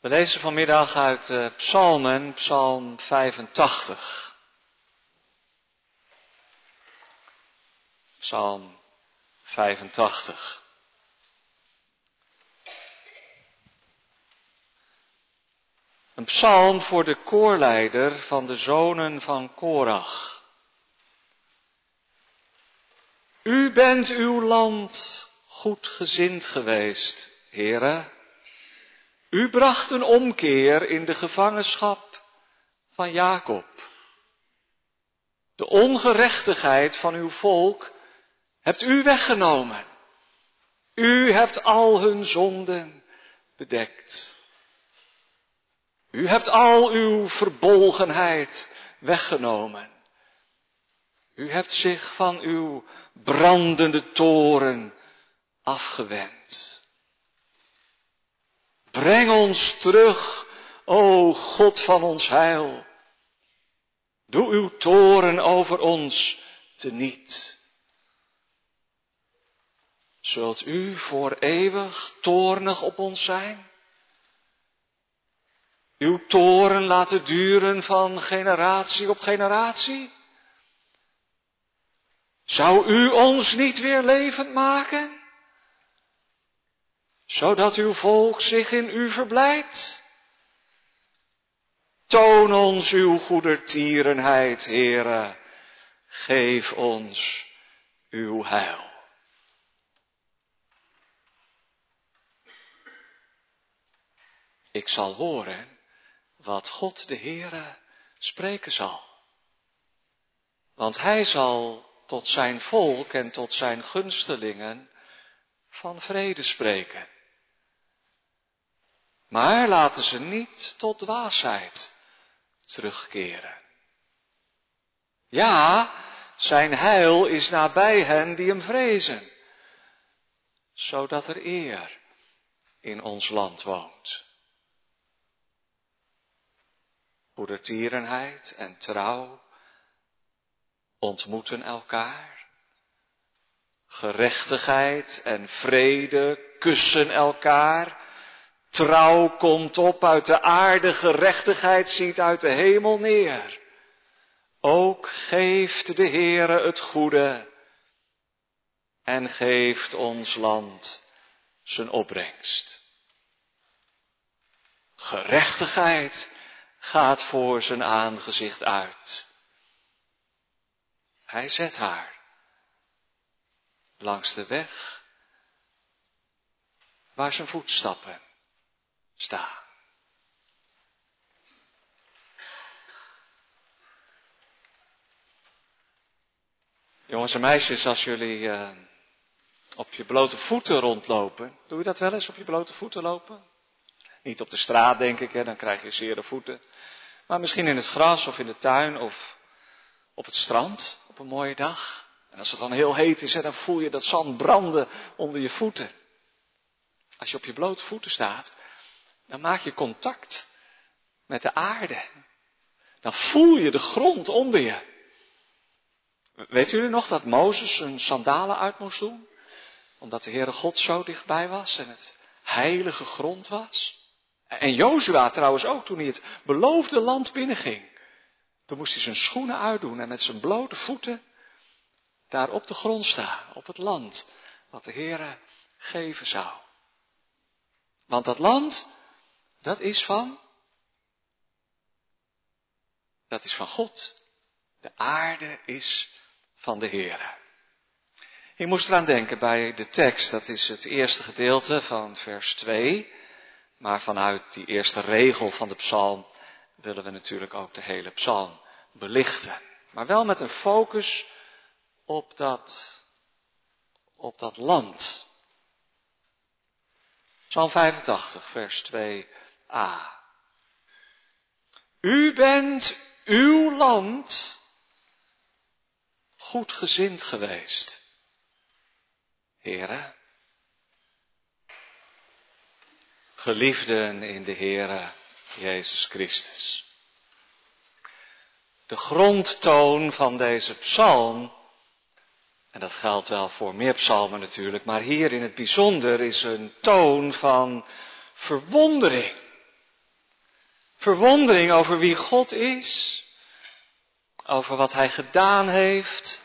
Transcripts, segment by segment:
We lezen vanmiddag uit uh, Psalmen, Psalm 85. Psalm 85. Een psalm voor de koorleider van de zonen van Korach. U bent uw land goed gezind geweest, heren. U bracht een omkeer in de gevangenschap van Jacob. De ongerechtigheid van uw volk hebt u weggenomen. U hebt al hun zonden bedekt. U hebt al uw verbolgenheid weggenomen. U hebt zich van uw brandende toren afgewend. Breng ons terug, o God van ons heil. Doe uw toren over ons teniet. Zult u voor eeuwig toornig op ons zijn? Uw toren laten duren van generatie op generatie? Zou u ons niet weer levend maken? Zodat uw volk zich in u verblijdt? Toon ons uw goedertierenheid, Heere. Geef ons uw heil. Ik zal horen wat God de Heere spreken zal. Want hij zal tot zijn volk en tot zijn gunstelingen van vrede spreken. Maar laten ze niet tot dwaasheid terugkeren. Ja, zijn heil is nabij hen die hem vrezen, zodat er eer in ons land woont. Goedertierenheid en trouw ontmoeten elkaar. Gerechtigheid en vrede kussen elkaar. Trouw komt op uit de aarde, gerechtigheid ziet uit de hemel neer. Ook geeft de Heere het goede en geeft ons land zijn opbrengst. Gerechtigheid gaat voor zijn aangezicht uit. Hij zet haar langs de weg waar zijn voetstappen staan. Jongens en meisjes, als jullie uh, op je blote voeten rondlopen, doe je dat wel eens op je blote voeten lopen? Niet op de straat, denk ik, hè, dan krijg je zere voeten. Maar misschien in het gras of in de tuin of op het strand op een mooie dag. En als het dan heel heet is, dan voel je dat zand branden onder je voeten. Als je op je blote voeten staat, dan maak je contact met de aarde. Dan voel je de grond onder je. Weet jullie nog dat Mozes zijn sandalen uit moest doen? Omdat de Heere God zo dichtbij was en het heilige grond was? En Jozua trouwens ook, toen hij het beloofde land binnenging. Toen moest hij zijn schoenen uitdoen en met zijn blote voeten daar op de grond staan, op het land wat de Heere geven zou. Want dat land, dat is van, dat is van God. De aarde is van de Heere. Ik moest eraan denken bij de tekst, dat is het eerste gedeelte van vers 2. Maar vanuit die eerste regel van de psalm willen we natuurlijk ook de hele psalm belichten. Maar wel met een focus op dat, op dat land. Psalm 85, vers 2a. U bent uw land goed gezind geweest. Heren, geliefden in de Heere Jezus Christus. De grondtoon van deze psalm, en dat geldt wel voor meer psalmen natuurlijk, maar hier in het bijzonder is een toon van verwondering. Verwondering over wie God is, over wat Hij gedaan heeft,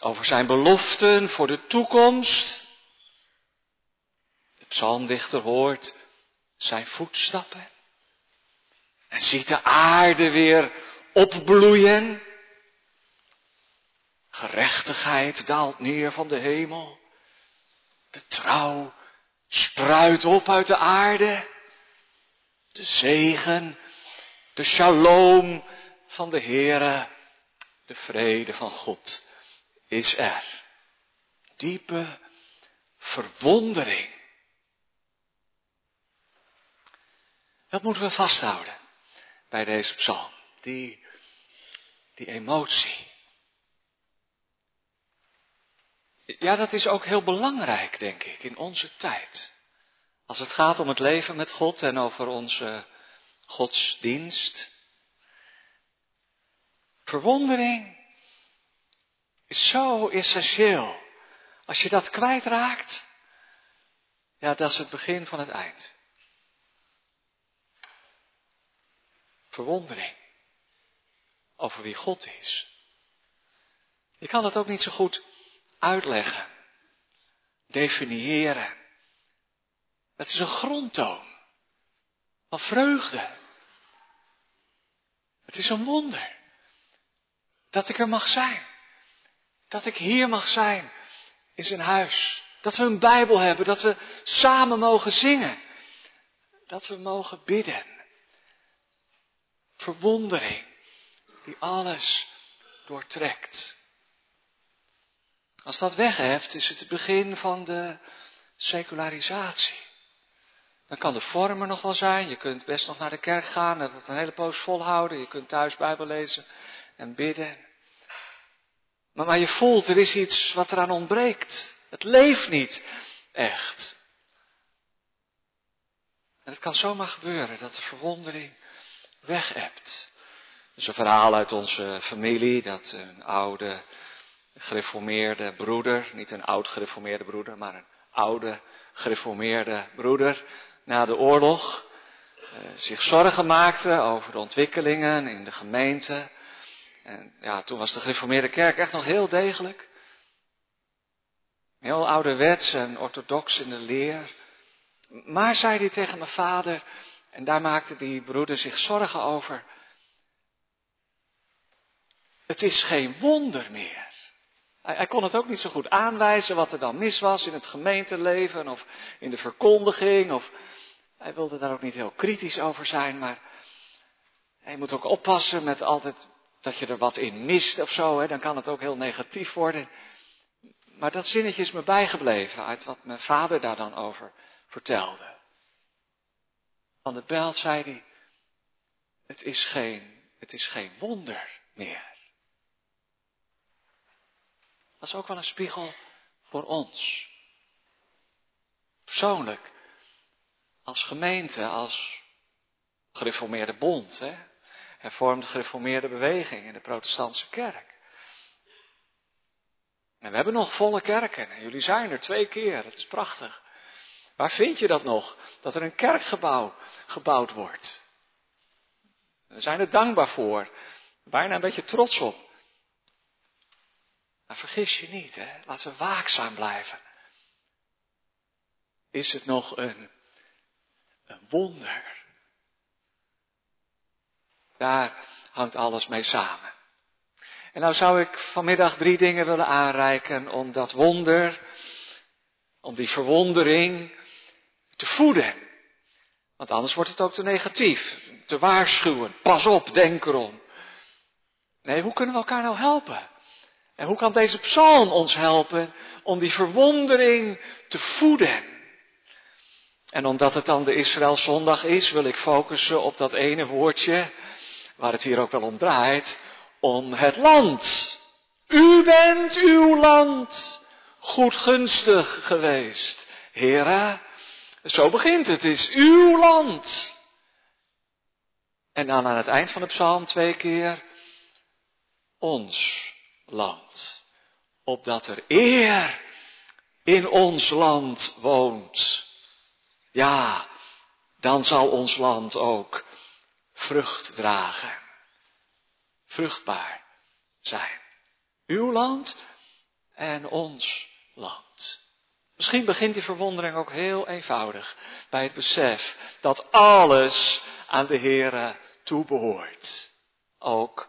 over Zijn beloften voor de toekomst. De psalmdichter hoort Zijn voetstappen en ziet de aarde weer opbloeien. Gerechtigheid daalt neer van de hemel. De trouw spruit op uit de aarde. De zegen, de shalom van de Heere, de vrede van God is er. Diepe verwondering. Dat moeten we vasthouden bij deze psalm. Die, die emotie. Ja, dat is ook heel belangrijk, denk ik, in onze tijd. Als het gaat om het leven met God en over onze godsdienst. Verwondering is zo essentieel. Als je dat kwijtraakt, ja, dat is het begin van het eind. Verwondering over wie God is. Je kan dat ook niet zo goed uitleggen, definiëren. Het is een grondtoon van vreugde. Het is een wonder dat ik er mag zijn. Dat ik hier mag zijn in zijn huis. Dat we een Bijbel hebben, dat we samen mogen zingen. Dat we mogen bidden. Verwondering die alles doortrekt. Als dat wegheft, is het het begin van de secularisatie. Dan kan de vorm er nog wel zijn. Je kunt best nog naar de kerk gaan, dat het een hele poos volhouden. Je kunt thuis Bijbel lezen en bidden. Maar, maar je voelt, er is iets wat eraan ontbreekt. Het leeft niet echt. En het kan zomaar gebeuren dat de verwondering wegebt. Er is een verhaal uit onze familie dat een oude gereformeerde broeder, niet een oud gereformeerde broeder, maar een oude gereformeerde broeder na de oorlog eh, zich zorgen maakte over de ontwikkelingen in de gemeente. En ja, toen was de gereformeerde kerk echt nog heel degelijk. Heel ouderwets en orthodox in de leer. Maar zei hij tegen mijn vader, en daar maakte die broeder zich zorgen over. Het is geen wonder meer. Hij, hij, kon het ook niet zo goed aanwijzen wat er dan mis was in het gemeenteleven of in de verkondiging. Of, hij wilde daar ook niet heel kritisch over zijn, maar hij moet ook oppassen met altijd dat je er wat in mist of zo. Hè, dan kan het ook heel negatief worden. Maar dat zinnetje is me bijgebleven uit wat mijn vader daar dan over vertelde. Van de belt zei hij, het is geen, het is geen wonder meer. Dat is ook wel een spiegel voor ons. Persoonlijk, als gemeente, als gereformeerde bond, hè? hervormde gereformeerde beweging in de protestantse kerk. En we hebben nog volle kerken. En jullie zijn er twee keer. Dat is prachtig. Waar vind je dat nog? Dat er een kerkgebouw gebouwd wordt. We zijn er dankbaar voor. Bijna een beetje trots op. Maar vergis je niet, hè? laten we waakzaam blijven. Is het nog een, een wonder? Daar hangt alles mee samen. En nou zou ik vanmiddag drie dingen willen aanreiken om dat wonder, om die verwondering te voeden. Want anders wordt het ook te negatief, te waarschuwen. Pas op, denk erom. Nee, hoe kunnen we elkaar nou helpen? En hoe kan deze psalm ons helpen om die verwondering te voeden? En omdat het dan de Israël zondag is, wil ik focussen op dat ene woordje, waar het hier ook wel om draait, om het land. U bent uw land goedgunstig geweest. Hera, zo begint het, het is uw land. En dan aan het eind van de psalm twee keer, ons land. Opdat er eer in ons land woont. Ja, dan zal ons land ook vrucht dragen. Vruchtbaar zijn. Uw land en ons land. Misschien begint die verwondering ook heel eenvoudig bij het besef dat alles aan de Heere toebehoort. Ook,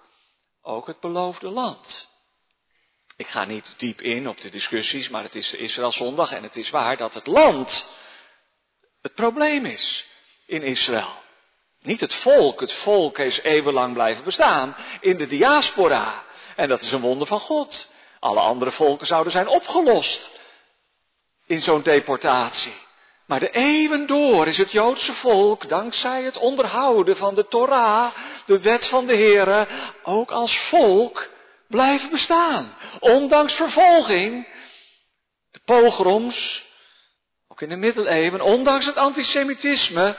ook het beloofde land. Ik ga niet diep in op de discussies, maar het is Israël zondag en het is waar dat het land het probleem is in Israël. Niet het volk. Het volk is eeuwenlang blijven bestaan in de diaspora. En dat is een wonder van God. Alle andere volken zouden zijn opgelost in zo'n deportatie. Maar de eeuwen door is het Joodse volk, dankzij het onderhouden van de Torah, de wet van de Here, ook als volk blijven bestaan. Ondanks vervolging, de pogroms, in de middeleeuwen, ondanks het antisemitisme,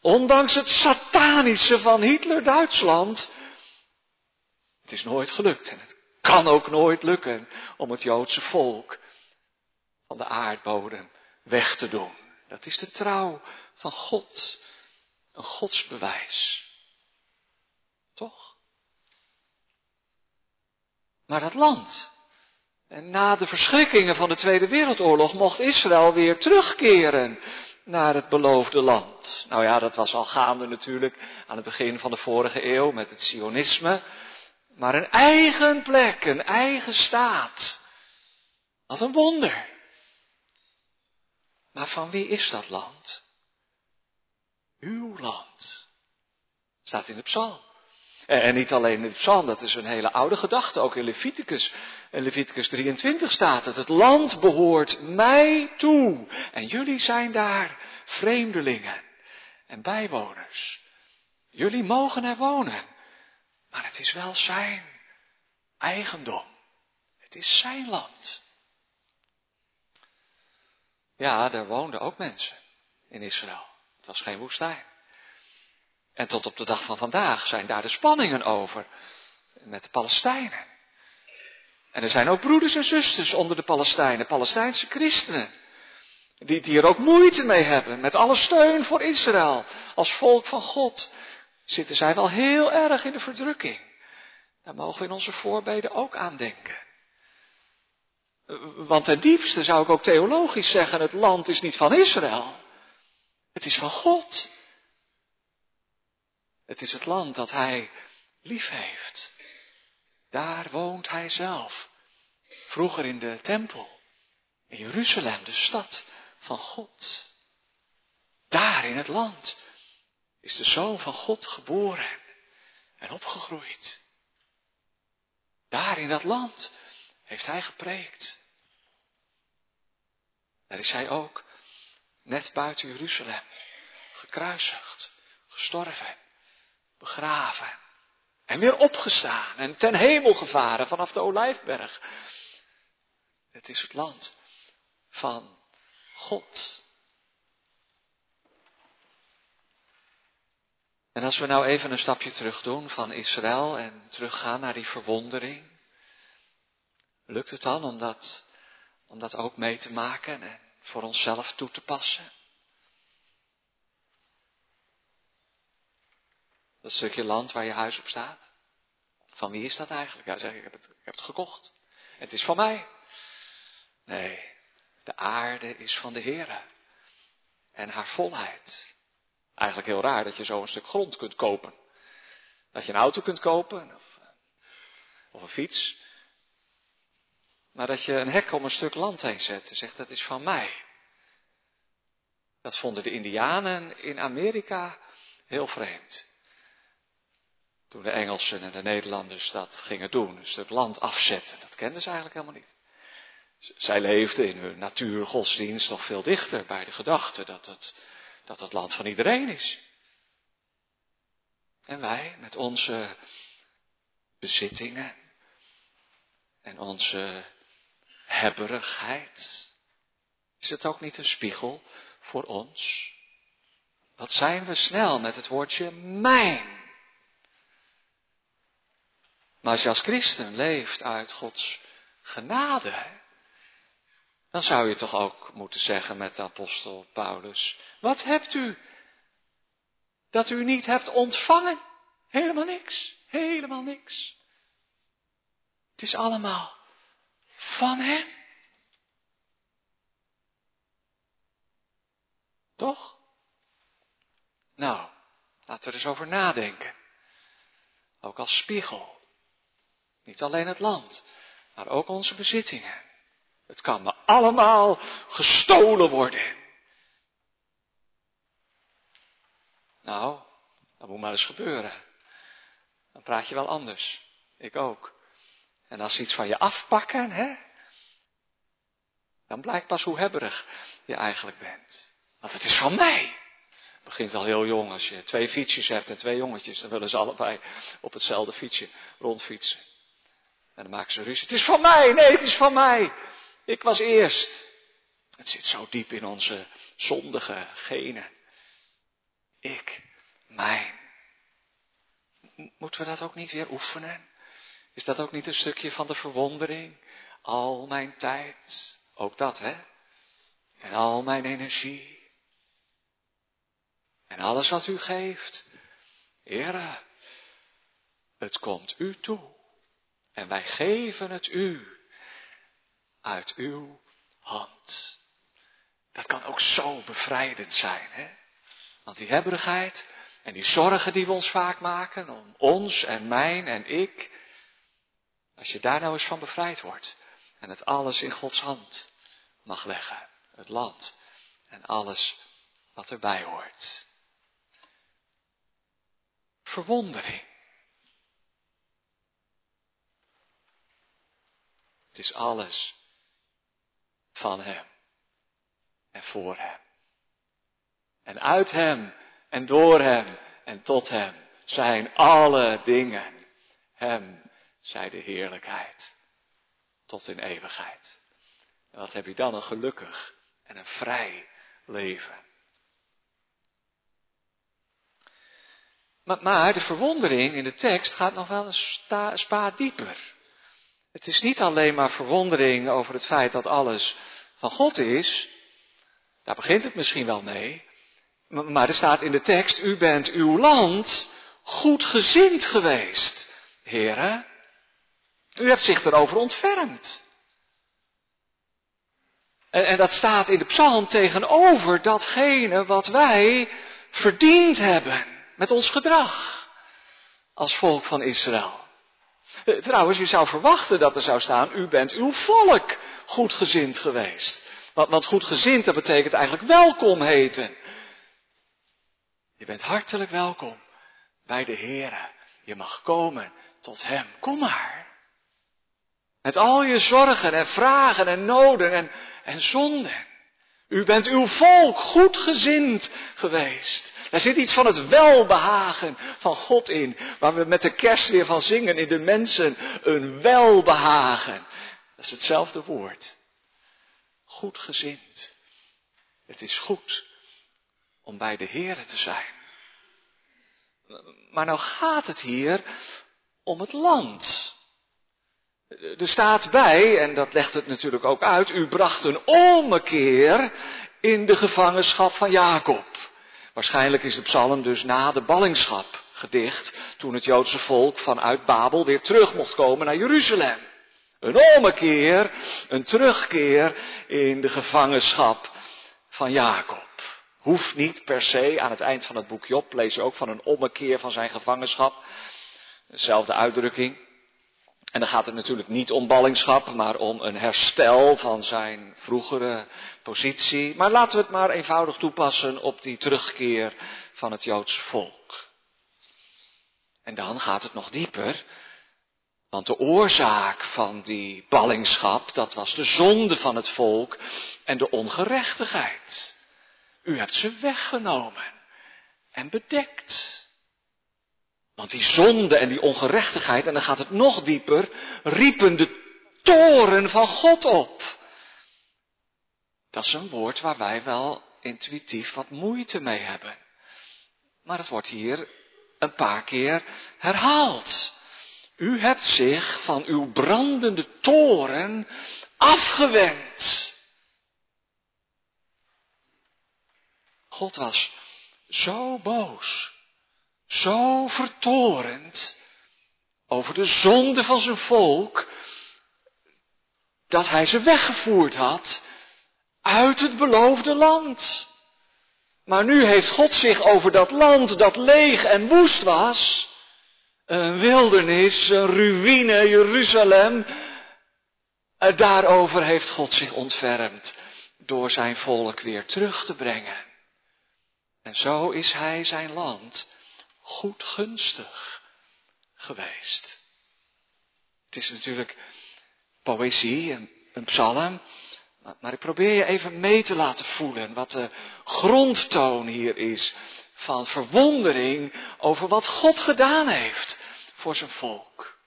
ondanks het satanische van Hitler-Duitsland. Het is nooit gelukt en het kan ook nooit lukken om het Joodse volk van de aardbodem weg te doen. Dat is de trouw van God. Een godsbewijs. Toch? Maar dat land. En na de verschrikkingen van de Tweede Wereldoorlog mocht Israël weer terugkeren naar het beloofde land. Nou ja, dat was al gaande natuurlijk aan het begin van de vorige eeuw met het Sionisme. Maar een eigen plek, een eigen staat. Wat een wonder. Maar van wie is dat land? Uw land. Staat in de psalm. En niet alleen in de psalm, dat is een hele oude gedachte, ook in Leviticus. In Leviticus 23 staat het, het land behoort mij toe. En jullie zijn daar vreemdelingen en bijwoners. Jullie mogen er wonen, maar het is wel zijn eigendom. Het is zijn land. Ja, daar woonden ook mensen in Israël. Het was geen woestijn. En tot op de dag van vandaag zijn daar de spanningen over met de Palestijnen. En er zijn ook broeders en zusters onder de Palestijnen, Palestijnse christenen, die, die er ook moeite mee hebben met alle steun voor Israël. Als volk van God zitten zij wel heel erg in de verdrukking. Daar mogen we in onze voorbeden ook aan denken. Want ten diepste zou ik ook theologisch zeggen, het land is niet van Israël. Het is van God. Het is het land dat hij lief heeft. Daar woont hij zelf. Vroeger in de tempel. In Jeruzalem, de stad van God. Daar in het land is de zoon van God geboren en opgegroeid. Daar in dat land heeft hij gepreekt. Daar is hij ook, net buiten Jeruzalem, gekruisigd, gestorven, begraven en weer opgestaan en ten hemel gevaren vanaf de Olijfberg. Het is het land van God. En als we nou even een stapje terug doen van Israël en teruggaan naar die verwondering, lukt het dan om dat, om dat ook mee te maken en voor onszelf toe te passen? Dat stukje land waar je huis op staat. Van wie is dat eigenlijk? Ja, zeg ik, heb het, ik heb het gekocht. Het is van mij. Nee, de aarde is van de Heere. En haar volheid. Eigenlijk heel raar dat je zo een stuk grond kunt kopen. Dat je een auto kunt kopen, of, of een fiets. Maar dat je een hek om een stuk land heen zet en zegt dat is van mij. Dat vonden de Indianen in Amerika heel vreemd. Toen de Engelsen en de Nederlanders dat gingen doen, een stuk land afzetten, dat kenden ze eigenlijk helemaal niet. Zij leefden in hun natuurgodsdienst nog veel dichter bij de gedachte dat het, dat het land van iedereen is. En wij met onze bezittingen en onze hebberigheid, is het ook niet een spiegel voor ons? Wat zijn we snel met het woordje mijn? Maar als je als christen leeft uit Gods genade, dan zou je toch ook moeten zeggen met de apostel Paulus, wat hebt u dat u niet hebt ontvangen? Helemaal niks. Helemaal niks. Het is allemaal van Hem. Toch? Nou, laten we er eens over nadenken. Ook als spiegel. Niet alleen het land, maar ook onze bezittingen. Het kan me allemaal gestolen worden. Nou, dat moet maar eens gebeuren. Dan praat je wel anders. Ik ook. En als ze iets van je afpakken, hè, dan blijkt pas hoe hebberig je eigenlijk bent. Want het is van mij. Het begint al heel jong. Als je twee fietsjes hebt en twee jongetjes, dan willen ze allebei op hetzelfde fietsje rondfietsen. En dan maken ze ruzie. Het is van mij, nee, het is van mij. Ik was eerst. Het zit zo diep in onze zondige genen. Ik, mijn. Moeten we dat ook niet weer oefenen? Is dat ook niet een stukje van de verwondering? Al mijn tijd, ook dat hè? En al mijn energie. En alles wat u geeft. Heere, het komt u toe. En wij geven het u uit uw hand. Dat kan ook zo bevrijdend zijn, hè? Want die hebberigheid en die zorgen die we ons vaak maken om ons en mijn en ik, als je daar nou eens van bevrijd wordt en het alles in Gods hand mag leggen, het land en alles wat erbij hoort. Verwondering. Het is alles van Hem en voor Hem. En uit Hem en door Hem en tot Hem zijn alle dingen. Hem zij de heerlijkheid tot in eeuwigheid. En wat heb je dan een gelukkig en een vrij leven. Maar, de verwondering in de tekst gaat nog wel een spa dieper. Het is niet alleen maar verwondering over het feit dat alles van God is. Daar begint het misschien wel mee. Maar er staat in de tekst, u bent uw land goed gezind geweest, heren. U hebt zich erover ontfermd. En, en dat staat in de psalm tegenover datgene wat wij verdiend hebben met ons gedrag als volk van Israël. Eh, trouwens, je zou verwachten dat er zou staan, u bent uw volk goedgezind geweest. Want, want goedgezind, dat betekent eigenlijk welkom heten. Je bent hartelijk welkom bij de Heer. Je mag komen tot Hem. Kom maar. Met al je zorgen en vragen en noden en, en zonden. U bent uw volk goedgezind geweest. Er zit iets van het welbehagen van God in, waar we met de kerst weer van zingen in de mensen een welbehagen. Dat is hetzelfde woord. Goedgezind. Het is goed om bij de Heer te zijn. Maar nou gaat het hier om het land. Er staat bij, en dat legt het natuurlijk ook uit, u bracht een ommekeer in de gevangenschap van Jacob. Waarschijnlijk is de psalm dus na de ballingschap gedicht, toen het Joodse volk vanuit Babel weer terug mocht komen naar Jeruzalem. Een ommekeer, een terugkeer in de gevangenschap van Jacob. Hoeft niet per se, aan het eind van het boek Job lees ook van een ommekeer van zijn gevangenschap. Dezelfde uitdrukking. En dan gaat het natuurlijk niet om ballingschap, maar om een herstel van zijn vroegere positie. Maar laten we het maar eenvoudig toepassen op die terugkeer van het Joodse volk. En dan gaat het nog dieper, want de oorzaak van die ballingschap, dat was de zonde van het volk en de ongerechtigheid. U hebt ze weggenomen en bedekt. Want die zonde en die ongerechtigheid, en dan gaat het nog dieper, riepen de toren van God op. Dat is een woord waar wij wel intuïtief wat moeite mee hebben. Maar het wordt hier een paar keer herhaald. U hebt zich van uw brandende toren afgewend. God was zo boos zo vertorend over de zonde van zijn volk, dat hij ze weggevoerd had uit het beloofde land. Maar nu heeft God zich over dat land dat leeg en woest was, een wildernis, een ruïne, Jeruzalem, eh, daarover heeft God zich ontfermd door zijn volk weer terug te brengen. En zo is hij zijn land goed gunstig geweest. Het is natuurlijk poëzie, een, een psalm, maar ik probeer je even mee te laten voelen wat de grondtoon hier is van verwondering over wat God gedaan heeft voor zijn volk.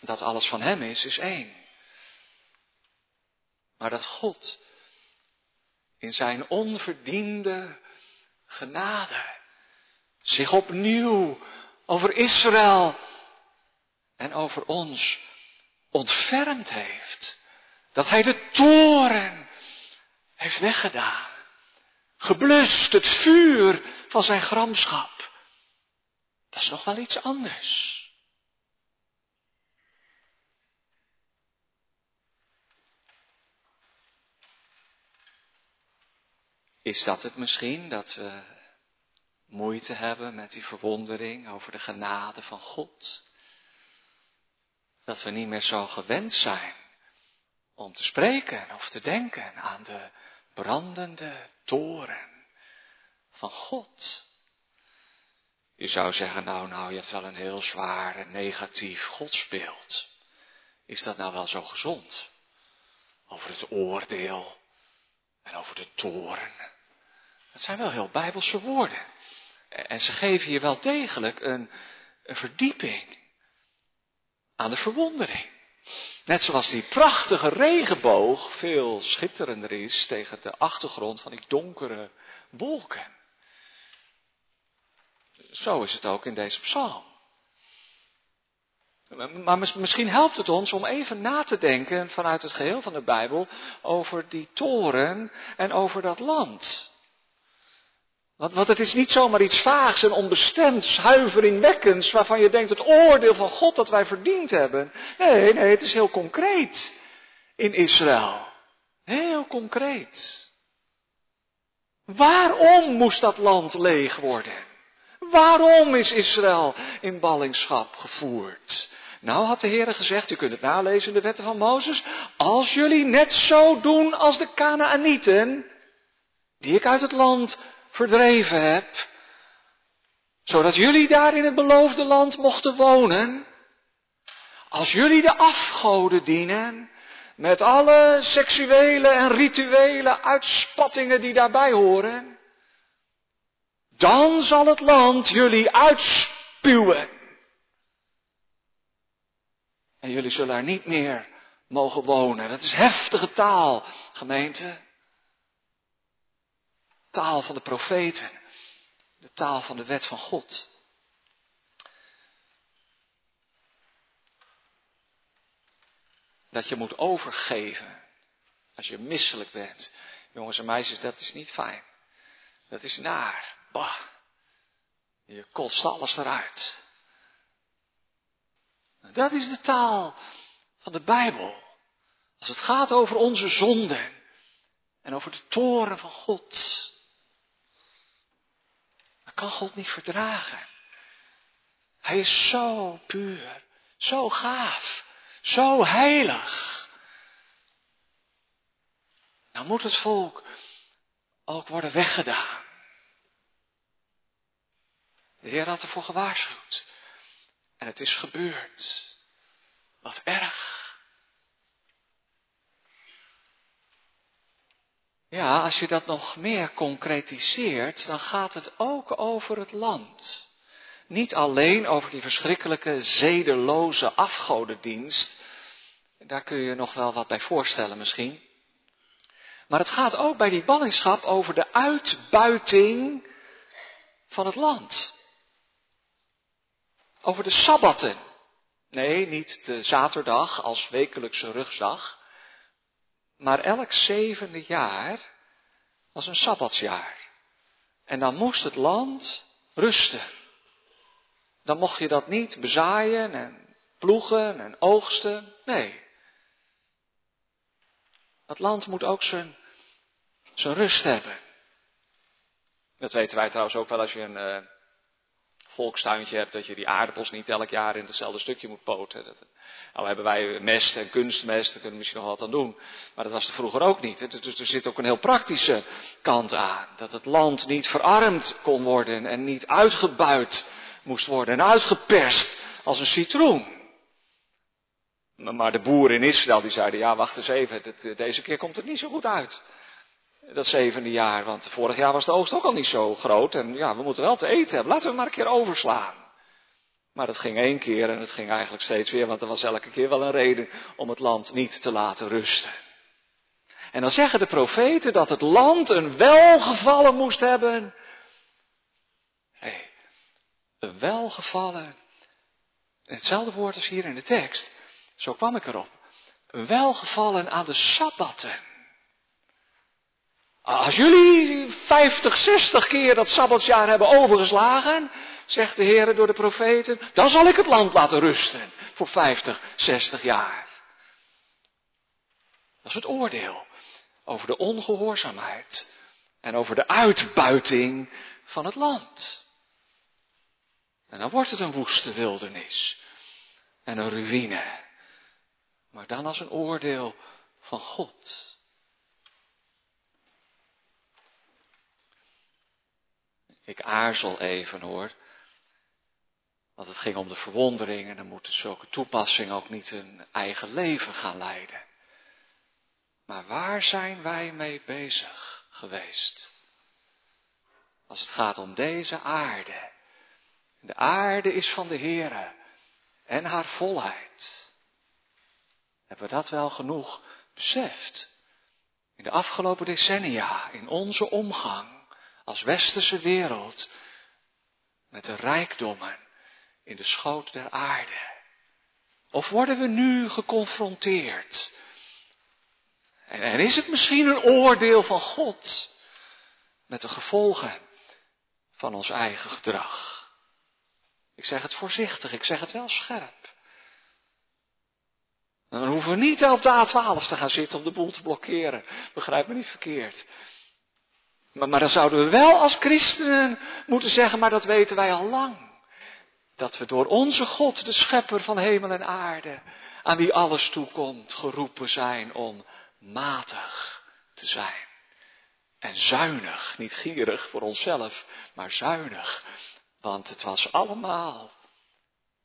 Dat alles van Hem is, is één. Maar dat God in zijn onverdiende genade zich opnieuw over Israël en over ons ontfermd heeft. Dat hij de toren heeft weggedaan. Geblust het vuur van zijn gramschap. Dat is nog wel iets anders. Is dat het misschien dat we moeite hebben met die verwondering over de genade van God? Dat we niet meer zo gewend zijn om te spreken of te denken aan de brandende toren van God. Je zou zeggen, nou, nou, je hebt wel een heel zwaar negatief godsbeeld. Is dat nou wel zo gezond? Over het oordeel en over de toren. Dat zijn wel heel bijbelse woorden. En ze geven je wel degelijk een verdieping aan de verwondering. Net zoals die prachtige regenboog veel schitterender is tegen de achtergrond van die donkere wolken. Zo is het ook in deze psalm. Maar misschien helpt het ons om even na te denken vanuit het geheel van de Bijbel over die toren en over dat land. Want, het is niet zomaar iets vaags en onbestemd, huiveringwekkends, waarvan je denkt het oordeel van God dat wij verdiend hebben. Nee, nee, het is heel concreet in Israël. Heel concreet. Waarom moest dat land leeg worden? Waarom is Israël in ballingschap gevoerd? Nou had de Heer gezegd, u kunt het nalezen in de wetten van Mozes, als jullie net zo doen als de Canaanieten, die ik uit het land verdreven heb, zodat jullie daar in het beloofde land mochten wonen, als jullie de afgoden dienen, met alle seksuele en rituele uitspattingen die daarbij horen, dan zal het land jullie uitspuwen. En jullie zullen er niet meer mogen wonen. Dat is heftige taal, gemeente taal van de profeten, de taal van de wet van God. Dat je moet overgeven als je misselijk bent. Jongens en meisjes, dat is niet fijn. Dat is naar. Bah. Je kotst alles eruit. Dat is de taal van de Bijbel. Als het gaat over onze zonden en over de toren van God kan God niet verdragen. Hij is zo puur, zo gaaf, zo heilig. Nou moet het volk ook worden weggedaan. De Heer had ervoor gewaarschuwd. En het is gebeurd. Wat erg. Ja, als je dat nog meer concretiseert, dan gaat het ook over het land. Niet alleen over die verschrikkelijke zedeloze afgodendienst. Daar kun je nog wel wat bij voorstellen misschien. Maar het gaat ook bij die ballingschap over de uitbuiting van het land. Over de sabbatten. Nee, niet de zaterdag als wekelijkse rugzag. Maar elk zevende jaar was een sabbatsjaar. En dan moest het land rusten. Dan mocht je dat niet bezaaien en ploegen en oogsten. Nee. Het land moet ook zijn, zijn rust hebben. Dat weten wij trouwens ook wel als je een uh, volkstuintje hebt, dat je die aardappels niet elk jaar in hetzelfde stukje moet poten. Dat, nou hebben wij mest en kunstmest, daar kunnen we misschien nog wat aan doen. Maar dat was er vroeger ook niet. Dus er zit ook een heel praktische kant aan. Dat het land niet verarmd kon worden en niet uitgebuit moest worden en uitgeperst als een citroen. Maar de boeren in Israël die zeiden, ja wacht eens even, deze keer komt het niet zo goed uit. Dat zevende jaar, want vorig jaar was de oogst ook al niet zo groot. En ja, we moeten wel te eten hebben, laten we maar een keer overslaan. Maar dat ging één keer en het ging eigenlijk steeds weer, want er was elke keer wel een reden om het land niet te laten rusten. En dan zeggen de profeten dat het land een welgevallen moest hebben. hey, een welgevallen. Hetzelfde woord als hier in de tekst. Zo kwam ik erop. Welgevallen aan de sabbatten. Als jullie 50, 60 keer dat sabbatsjaar hebben overgeslagen, zegt de Heer door de profeten, dan zal ik het land laten rusten voor 50, 60 jaar. Dat is het oordeel over de ongehoorzaamheid en over de uitbuiting van het land. En dan wordt het een woeste wildernis en een ruïne maar dan als een oordeel van God. Ik aarzel even hoor. Want het ging om de verwondering en dan moeten zulke toepassingen ook niet hun eigen leven gaan leiden. Maar waar zijn wij mee bezig geweest? Als het gaat om deze aarde. De aarde is van de Heere en haar volheid. Hebben we dat wel genoeg beseft? In de afgelopen decennia, in onze omgang als westerse wereld, met de rijkdommen in de schoot der aarde. Of worden we nu geconfronteerd? En, is het misschien een oordeel van God met de gevolgen van ons eigen gedrag? Ik zeg het voorzichtig, ik zeg het wel scherp. Dan hoeven we niet op de A12 te gaan zitten om de boel te blokkeren. Begrijp me niet verkeerd. Maar, dan zouden we wel als christenen moeten zeggen, maar dat weten wij al lang. Dat we door onze God, de schepper van hemel en aarde, aan wie alles toekomt, geroepen zijn om matig te zijn. En zuinig, niet gierig voor onszelf, maar zuinig. Want het was allemaal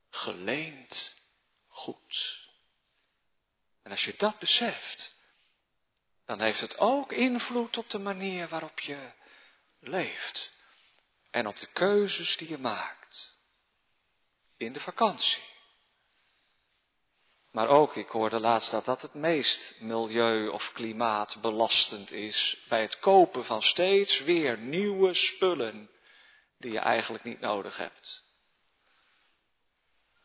geleend goed. En als je dat beseft, dan heeft het ook invloed op de manier waarop je leeft. En op de keuzes die je maakt. In de vakantie. Maar ook, ik hoorde laatst dat dat het meest milieu- of klimaatbelastend is bij het kopen van steeds weer nieuwe spullen die je eigenlijk niet nodig hebt.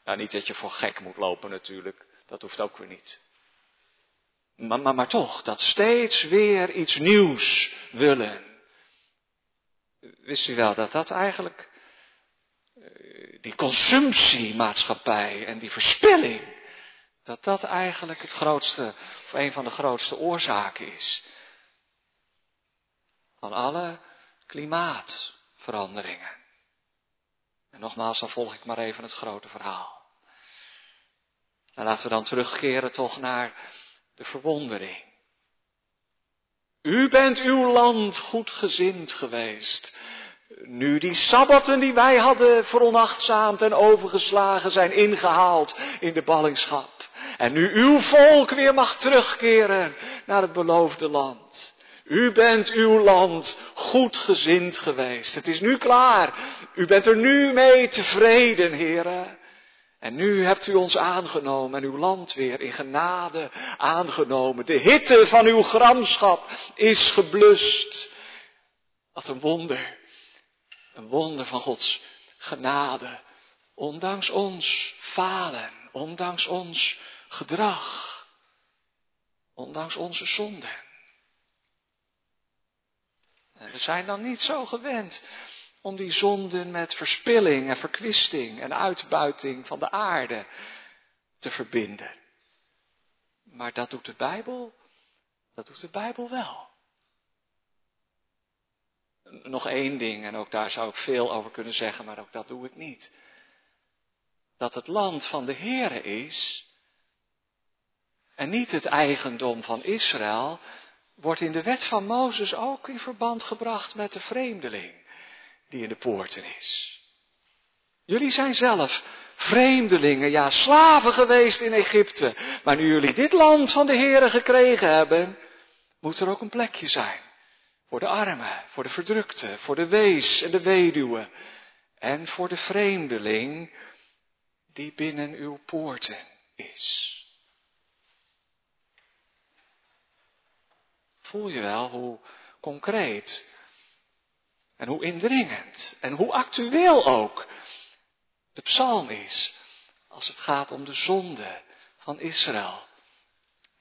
Nou, niet dat je voor gek moet lopen natuurlijk, dat hoeft ook weer niet. Maar, maar, toch, dat steeds weer iets nieuws willen. Wist u wel dat dat eigenlijk, eh, die consumptiemaatschappij en die verspilling, dat dat eigenlijk het grootste, of een van de grootste oorzaken is. Van alle klimaatveranderingen. En nogmaals, dan volg ik maar even het grote verhaal. En laten we dan terugkeren toch naar de verwondering. U bent uw land goedgezind geweest. Nu die sabbatten die wij hadden veronachtzaamd en overgeslagen zijn ingehaald in de ballingschap. En nu uw volk weer mag terugkeren naar het beloofde land. U bent uw land goedgezind geweest. Het is nu klaar. U bent er nu mee tevreden, heren. En nu hebt u ons aangenomen en uw land weer in genade aangenomen. De hitte van uw gramschap is geblust. Wat een wonder. Een wonder van Gods genade. Ondanks ons falen, ondanks ons gedrag, ondanks onze zonden. En we zijn dan niet zo gewend om die zonden met verspilling en verkwisting en uitbuiting van de aarde te verbinden. Maar dat doet de Bijbel, dat doet de Bijbel wel. Nog één ding, en ook daar zou ik veel over kunnen zeggen, maar ook dat doe ik niet. Dat het land van de Heere is en niet het eigendom van Israël, wordt in de wet van Mozes ook in verband gebracht met de vreemdeling die in de poorten is. Jullie zijn zelf vreemdelingen, ja slaven geweest in Egypte, maar nu jullie dit land van de Heere gekregen hebben, moet er ook een plekje zijn voor de armen, voor de verdrukte, voor de wees en de weduwe en voor de vreemdeling die binnen uw poorten is. Voel je wel hoe concreet en hoe indringend en hoe actueel ook de psalm is als het gaat om de zonde van Israël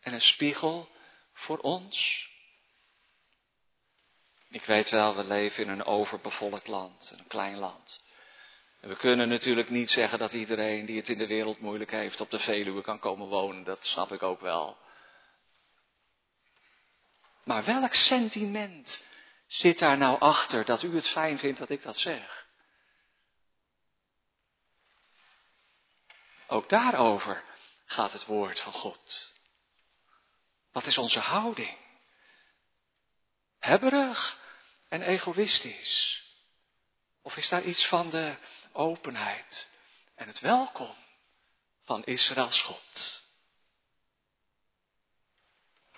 en een spiegel voor ons. Ik weet wel, we leven in een overbevolkt land, een klein land. En we kunnen natuurlijk niet zeggen dat iedereen die het in de wereld moeilijk heeft op de Veluwe kan komen wonen. Dat snap ik ook wel. Maar welk sentiment zit daar nou achter dat u het fijn vindt dat ik dat zeg? Ook daarover gaat het woord van God. Wat is onze houding? Hebberig en egoïstisch? Of is daar iets van de openheid en het welkom van Israëls God?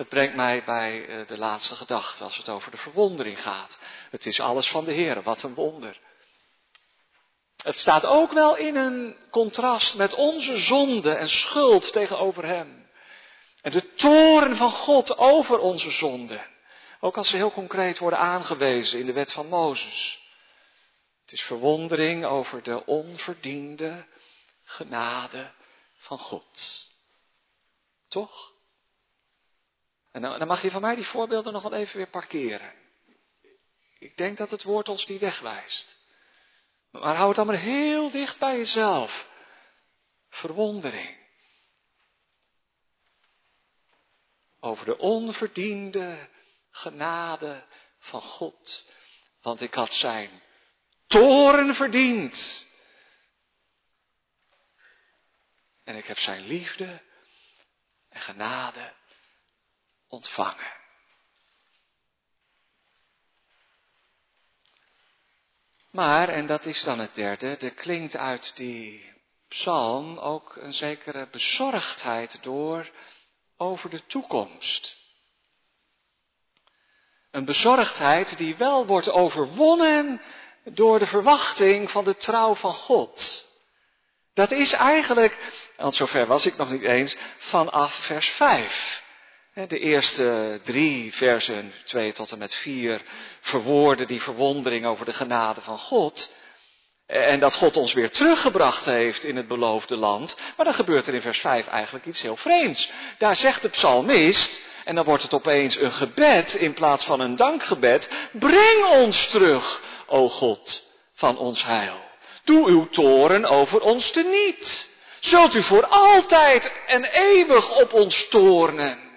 Het brengt mij bij eh, de laatste gedachte als het over de verwondering gaat. Het is alles van de Heer, wat een wonder. Het staat ook wel in een contrast met onze zonde en schuld tegenover Hem. En de toren van God over onze zonde. Ook als ze heel concreet worden aangewezen in de wet van Mozes. Het is verwondering over de onverdiende genade van God. Toch? En dan, mag je van mij die voorbeelden nog wel even weer parkeren. Ik denk dat het woord ons die wegwijst. Maar hou het dan maar heel dicht bij jezelf. Verwondering. Over de onverdiende genade van God. Want ik had zijn toren verdiend. En ik heb zijn liefde en genade ontvangen. Maar, en dat is dan het derde, er klinkt uit die psalm ook een zekere bezorgdheid door over de toekomst. Een bezorgdheid die wel wordt overwonnen door de verwachting van de trouw van God. Dat is eigenlijk, want zover was ik nog niet eens, vanaf vers 5. De eerste drie versen, twee tot en met vier, verwoorden die verwondering over de genade van God. En dat God ons weer teruggebracht heeft in het beloofde land. Maar dan gebeurt er in vers 5 eigenlijk iets heel vreemds. Daar zegt de psalmist, en dan wordt het opeens een gebed in plaats van een dankgebed. Breng ons terug, o God, van ons heil. Doe uw toren over ons teniet. Zult u voor altijd en eeuwig op ons toornen.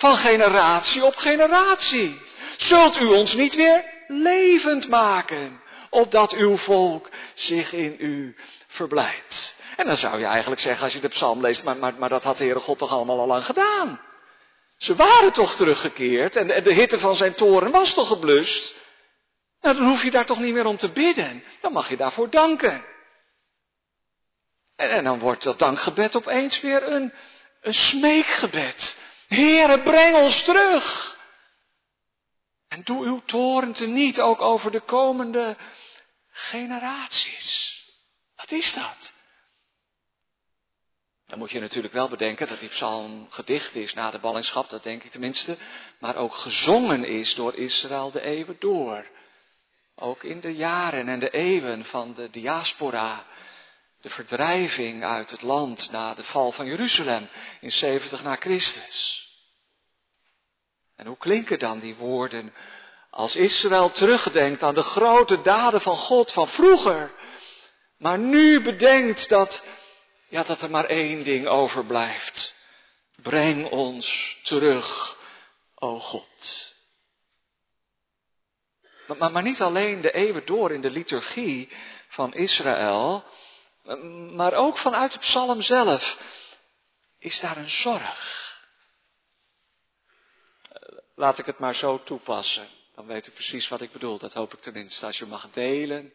Van generatie op generatie. Zult u ons niet weer levend maken, opdat uw volk zich in u verblijdt. En dan zou je eigenlijk zeggen, als je de psalm leest, maar, maar, maar dat had de Heere God toch allemaal al lang gedaan. Ze waren toch teruggekeerd en de, hitte van zijn toren was toch geblust. Nou, dan hoef je daar toch niet meer om te bidden. Dan mag je daarvoor danken. En, en dan wordt dat dankgebed opeens weer een, een smeekgebed. Heere, breng ons terug. En doe uw toren niet ook over de komende generaties. Wat is dat? Dan moet je natuurlijk wel bedenken dat die psalm gedicht is na de ballingschap, dat denk ik tenminste, maar ook gezongen is door Israël de eeuwen door. Ook in de jaren en de eeuwen van de diaspora, de verdrijving uit het land na de val van Jeruzalem in 70 na Christus. En hoe klinken dan die woorden Als Israël terugdenkt aan de grote daden van God van vroeger, maar nu bedenkt dat, ja, dat er maar één ding overblijft. Breng ons terug, o God. Maar, maar niet alleen de eeuwen door in de liturgie van Israël, maar ook vanuit de psalm zelf is daar een zorg. Laat ik het maar zo toepassen. Dan weet u precies wat ik bedoel. Dat hoop ik tenminste. Als je mag delen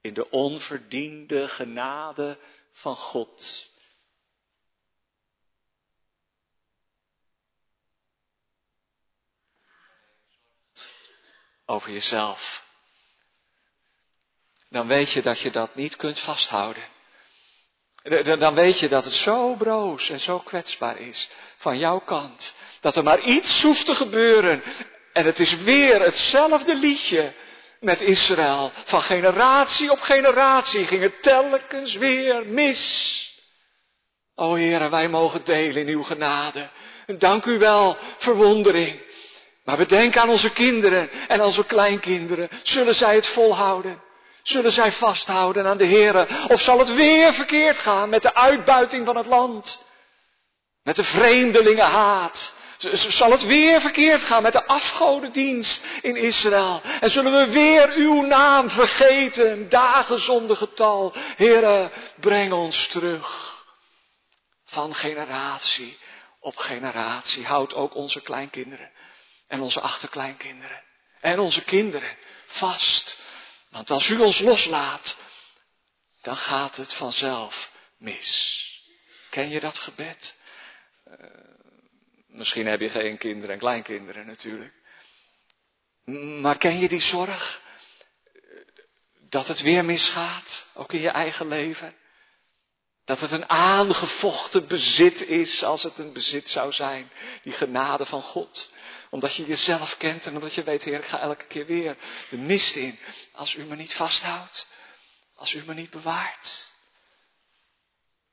in de onverdiende genade van God. Over jezelf. Dan weet je dat je dat niet kunt vasthouden. Dan weet je dat het zo broos en zo kwetsbaar is van jouw kant. Dat er maar iets hoeft te gebeuren. En het is weer hetzelfde liedje met Israël. Van generatie op generatie ging het telkens weer mis. O Heer, wij mogen delen in uw genade. En dank u wel, verwondering. Maar we denken aan onze kinderen en onze kleinkinderen. Zullen zij het volhouden? Zullen zij vasthouden aan de Heer? Of zal het weer verkeerd gaan met de uitbuiting van het land? Met de vreemdelingenhaat? Zal het weer verkeerd gaan met de afgodendienst in Israël? En zullen we weer uw naam vergeten, dagen zonder getal? Heere, breng ons terug. Van generatie op generatie. Houd ook onze kleinkinderen en onze achterkleinkinderen en onze kinderen vast. Want als u ons loslaat, dan gaat het vanzelf mis. Ken je dat gebed? Uh, Misschien heb je geen kinderen en kleinkinderen natuurlijk. Maar ken je die zorg? Dat het weer misgaat, ook in je eigen leven. Dat het een aangevochten bezit is, als het een bezit zou zijn. Die genade van God. Omdat je jezelf kent en omdat je weet, Heer, ik ga elke keer weer de mist in. Als u me niet vasthoudt. Als u me niet bewaart.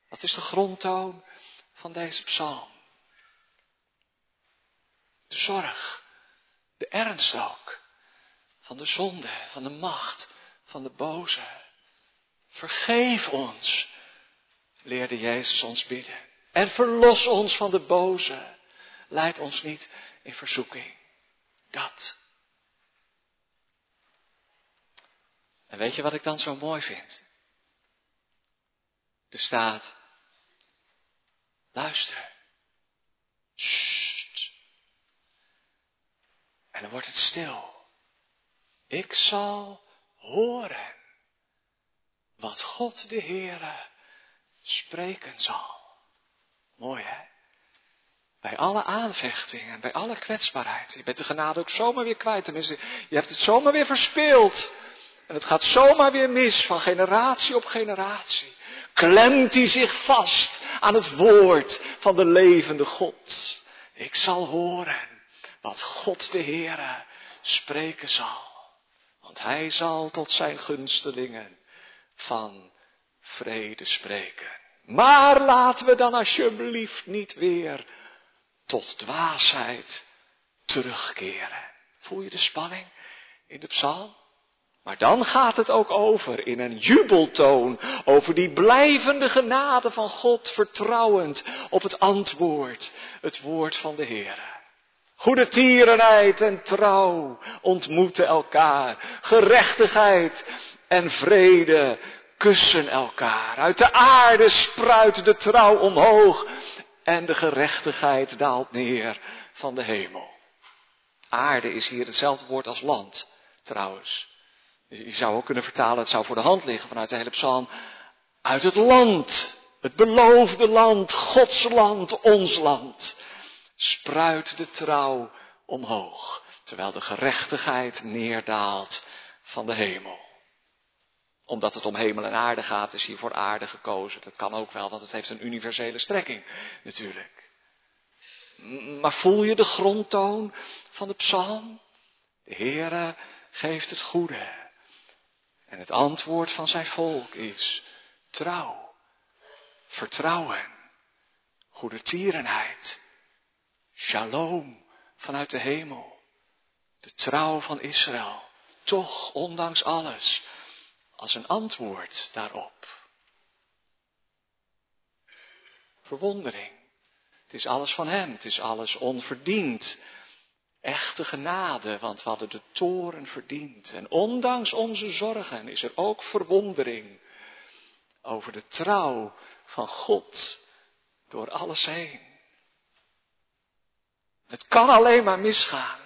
Dat is de grondtoon van deze psalm. De zorg, de ernst ook, van de zonde, van de macht, van de boze. Vergeef ons, leerde Jezus ons bidden. En verlos ons van de boze. Leid ons niet in verzoeking. Dat. En weet je wat ik dan zo mooi vind? Er staat, luister. En dan wordt het stil. Ik zal horen wat God de Heere spreken zal. Mooi hè? Bij alle aanvechtingen, bij alle kwetsbaarheid. Je bent de genade ook zomaar weer kwijt. Tenminste, je hebt het zomaar weer verspeeld. En het gaat zomaar weer mis van generatie op generatie. Klemt hij zich vast aan het woord van de levende God. Ik zal horen wat God de Heere spreken zal. Want hij zal tot zijn gunstelingen van vrede spreken. Maar laten we dan alsjeblieft niet weer tot dwaasheid terugkeren. Voel je de spanning in de psalm? Maar dan gaat het ook over in een jubeltoon, over die blijvende genade van God, vertrouwend op het antwoord, het woord van de Heer. Goede tierenheid en trouw ontmoeten elkaar. Gerechtigheid en vrede kussen elkaar. Uit de aarde spruit de trouw omhoog en de gerechtigheid daalt neer van de hemel. Aarde is hier hetzelfde woord als land, trouwens. Je zou ook kunnen vertalen, het zou voor de hand liggen vanuit de hele psalm. Uit het land, het beloofde land, Gods land, ons land spruit de trouw omhoog, terwijl de gerechtigheid neerdaalt van de hemel. Omdat het om hemel en aarde gaat, is hier voor aarde gekozen. Dat kan ook wel, want het heeft een universele strekking natuurlijk. Maar voel je de grondtoon van de psalm? De Heere geeft het goede. En het antwoord van zijn volk is trouw, vertrouwen, goede tierenheid, Shalom vanuit de hemel. De trouw van Israël. Toch, ondanks alles, als een antwoord daarop. Verwondering. Het is alles van Hem, het is alles onverdiend. Echte genade, want we hadden de toren verdiend. En ondanks onze zorgen is er ook verwondering over de trouw van God door alles heen. Het kan alleen maar misgaan.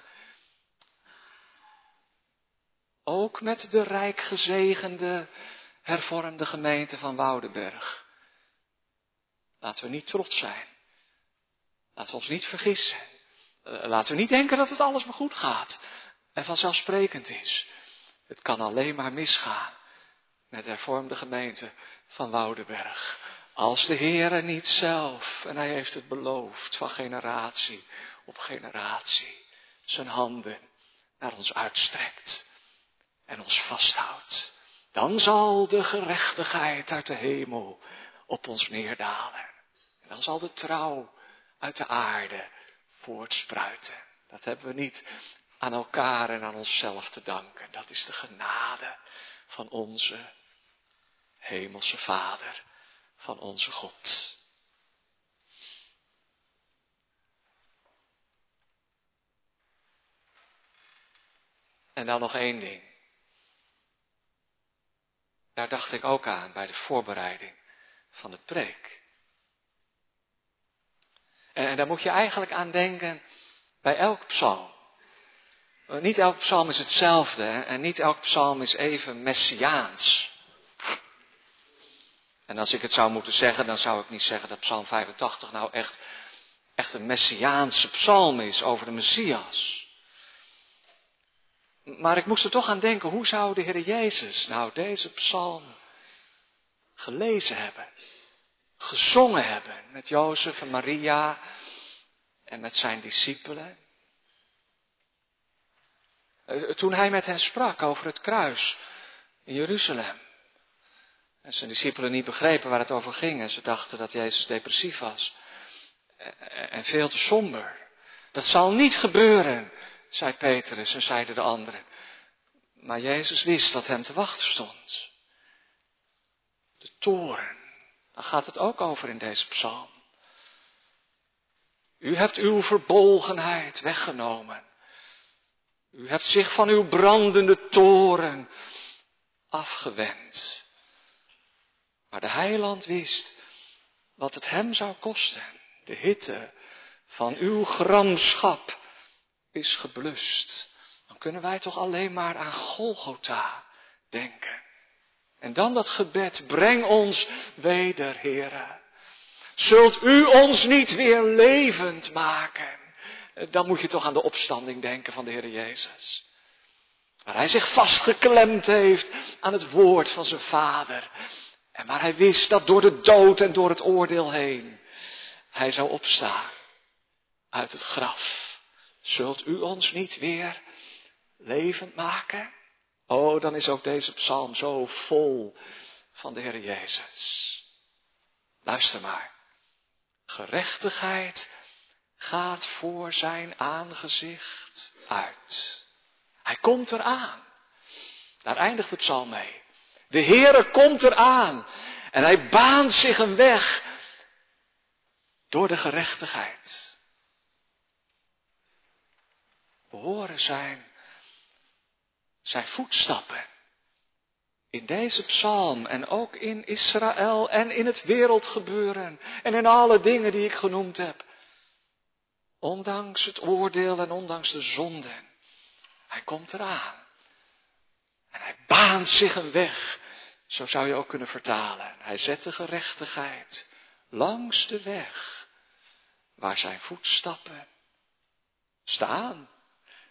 Ook met de rijk gezegende hervormde gemeente van Woudenberg. Laten we niet trots zijn. Laten we ons niet vergissen. Eh, laten we niet denken dat het alles maar goed gaat en vanzelfsprekend is. Het kan alleen maar misgaan met de hervormde gemeente van Woudenberg. Als de Heere niet zelf, en hij heeft het beloofd van generatie op generatie, zijn handen naar ons uitstrekt en ons vasthoudt, dan zal de gerechtigheid uit de hemel op ons neerdalen. En dan zal de trouw uit de aarde voortspruiten. Dat hebben we niet aan elkaar en aan onszelf te danken. Dat is de genade van onze hemelse Vader, van onze God. En dan nog één ding. Daar dacht ik ook aan bij de voorbereiding van de preek. En daar moet je eigenlijk aan denken bij elk psalm. Niet elk psalm is hetzelfde en niet elk psalm is even messiaans. En als ik het zou moeten zeggen, dan zou ik niet zeggen dat psalm 85 nou echt, echt een messiaanse psalm is over de Messias. Maar ik moest er toch aan denken, hoe zou de Heer Jezus nou deze psalm gelezen hebben? gezongen hebben met Jozef en Maria en met zijn discipelen. Eh, toen hij met hen sprak over het kruis in Jeruzalem. En zijn discipelen niet begrepen waar het over ging en ze dachten dat Jezus depressief was. Eh, en veel te somber. Dat zal niet gebeuren, zei Petrus en zeiden de anderen. Maar Jezus wist dat hem te wachten stond. De toren daar gaat het ook over in deze psalm. U hebt uw verbolgenheid weggenomen. U hebt zich van uw brandende toren afgewend. Maar de heiland wist wat het hem zou kosten. De hitte van uw gramschap is geblust. Dan kunnen wij toch alleen maar aan Golgotha denken. En dan dat gebed, breng ons weder, Heere. Zult u ons niet weer levend maken? Dan moet je toch aan de opstanding denken van de Heer Jezus. Waar hij zich vastgeklemd heeft aan het woord van zijn vader. En waar hij wist dat door de dood en door het oordeel heen hij zou opstaan uit het graf. Zult u ons niet weer levend maken? Oh, dan is ook deze psalm zo vol van de Heer Jezus. Luister maar. Gerechtigheid gaat voor zijn aangezicht uit. Hij komt eraan. Daar eindigt de psalm mee. De Heere komt eraan. En hij baant zich een weg door de gerechtigheid. Horen zijn zijn voetstappen. In deze psalm en ook in Israël en in het wereldgebeuren en in alle dingen die ik genoemd heb. Ondanks het oordeel en ondanks de zonden. Hij komt eraan. En hij baant zich een weg. Zo zou je ook kunnen vertalen. Hij zet de gerechtigheid langs de weg waar zijn voetstappen staan.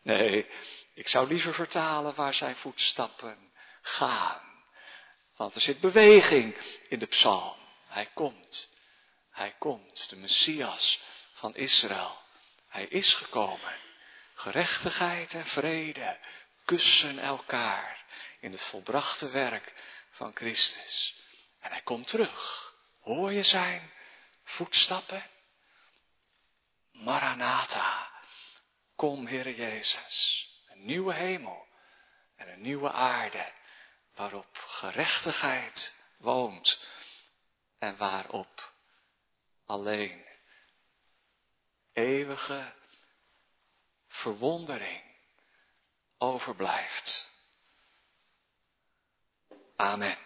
Nee, ik zou liever vertalen waar zijn voetstappen gaan. Want er zit beweging in de psalm. Hij komt. Hij komt. De Messias van Israël. Hij is gekomen. Gerechtigheid en vrede kussen elkaar in het volbrachte werk van Christus. En hij komt terug. Hoor je zijn voetstappen? Maranatha. Kom, Heere Jezus een nieuwe hemel en een nieuwe aarde, waarop gerechtigheid woont en waarop alleen eeuwige verwondering overblijft. Amen.